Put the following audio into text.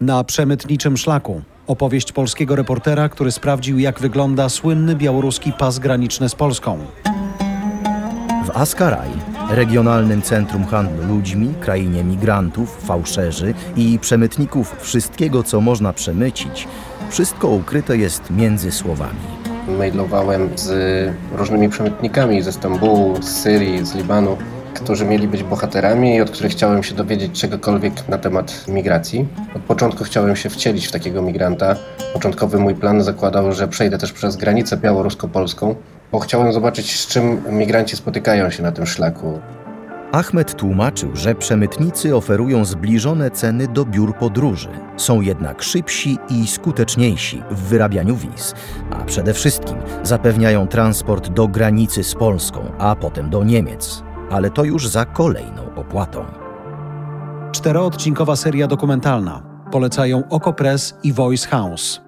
Na przemytniczym szlaku. Opowieść polskiego reportera, który sprawdził, jak wygląda słynny białoruski pas graniczny z Polską. W Askaraj, regionalnym centrum handlu ludźmi, krainie migrantów, fałszerzy i przemytników wszystkiego, co można przemycić, wszystko ukryte jest między słowami. Mailowałem z różnymi przemytnikami ze Stambułu, z Syrii, z Libanu, którzy mieli być bohaterami i od których chciałem się dowiedzieć czegokolwiek na temat migracji. Od początku chciałem się wcielić w takiego migranta. Początkowy mój plan zakładał, że przejdę też przez granicę białorusko-polską, bo chciałem zobaczyć, z czym migranci spotykają się na tym szlaku. Ahmed tłumaczył, że przemytnicy oferują zbliżone ceny do biur podróży. Są jednak szybsi i skuteczniejsi w wyrabianiu wiz, a przede wszystkim zapewniają transport do granicy z Polską, a potem do Niemiec. Ale to już za kolejną opłatą. Czteroodcinkowa seria dokumentalna. Polecają Oko Press i Voice House.